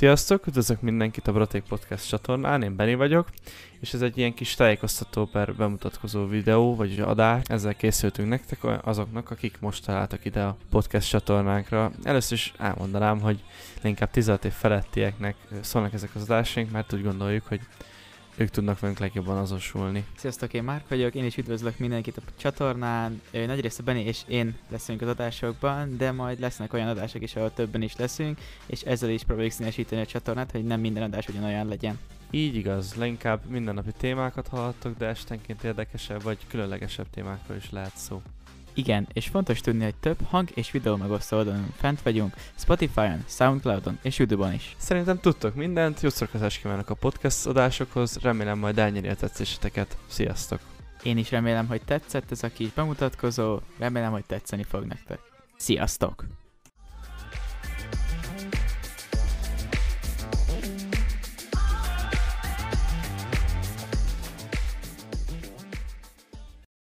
Sziasztok, üdvözlök mindenkit a Broték Podcast csatornán, én Benni vagyok, és ez egy ilyen kis tájékoztató per bemutatkozó videó, vagy adás. Ezzel készültünk nektek azoknak, akik most találtak ide a podcast csatornánkra. Először is elmondanám, hogy inkább 16 év felettieknek szólnak ezek az adásaink, mert úgy gondoljuk, hogy ők tudnak velünk legjobban azonosulni. Sziasztok, én Márk vagyok, én is üdvözlök mindenkit a csatornán. Nagy része Benni és én leszünk az adásokban, de majd lesznek olyan adások is, ahol többen is leszünk, és ezzel is próbáljuk színesíteni a csatornát, hogy nem minden adás ugyanolyan legyen. Így igaz, leginkább mindennapi témákat hallhattok, de estenként érdekesebb vagy különlegesebb témákról is lehet szó. Igen, és fontos tudni, hogy több hang és videó megosztó oldalon fent vagyunk, Spotify-on, Soundcloud-on és YouTube-on is. Szerintem tudtok mindent, jó szórakozást kívánok a podcast adásokhoz, remélem majd elnyeri a tetszéseteket. Sziasztok! Én is remélem, hogy tetszett ez a kis bemutatkozó, remélem, hogy tetszeni fog nektek. Sziasztok!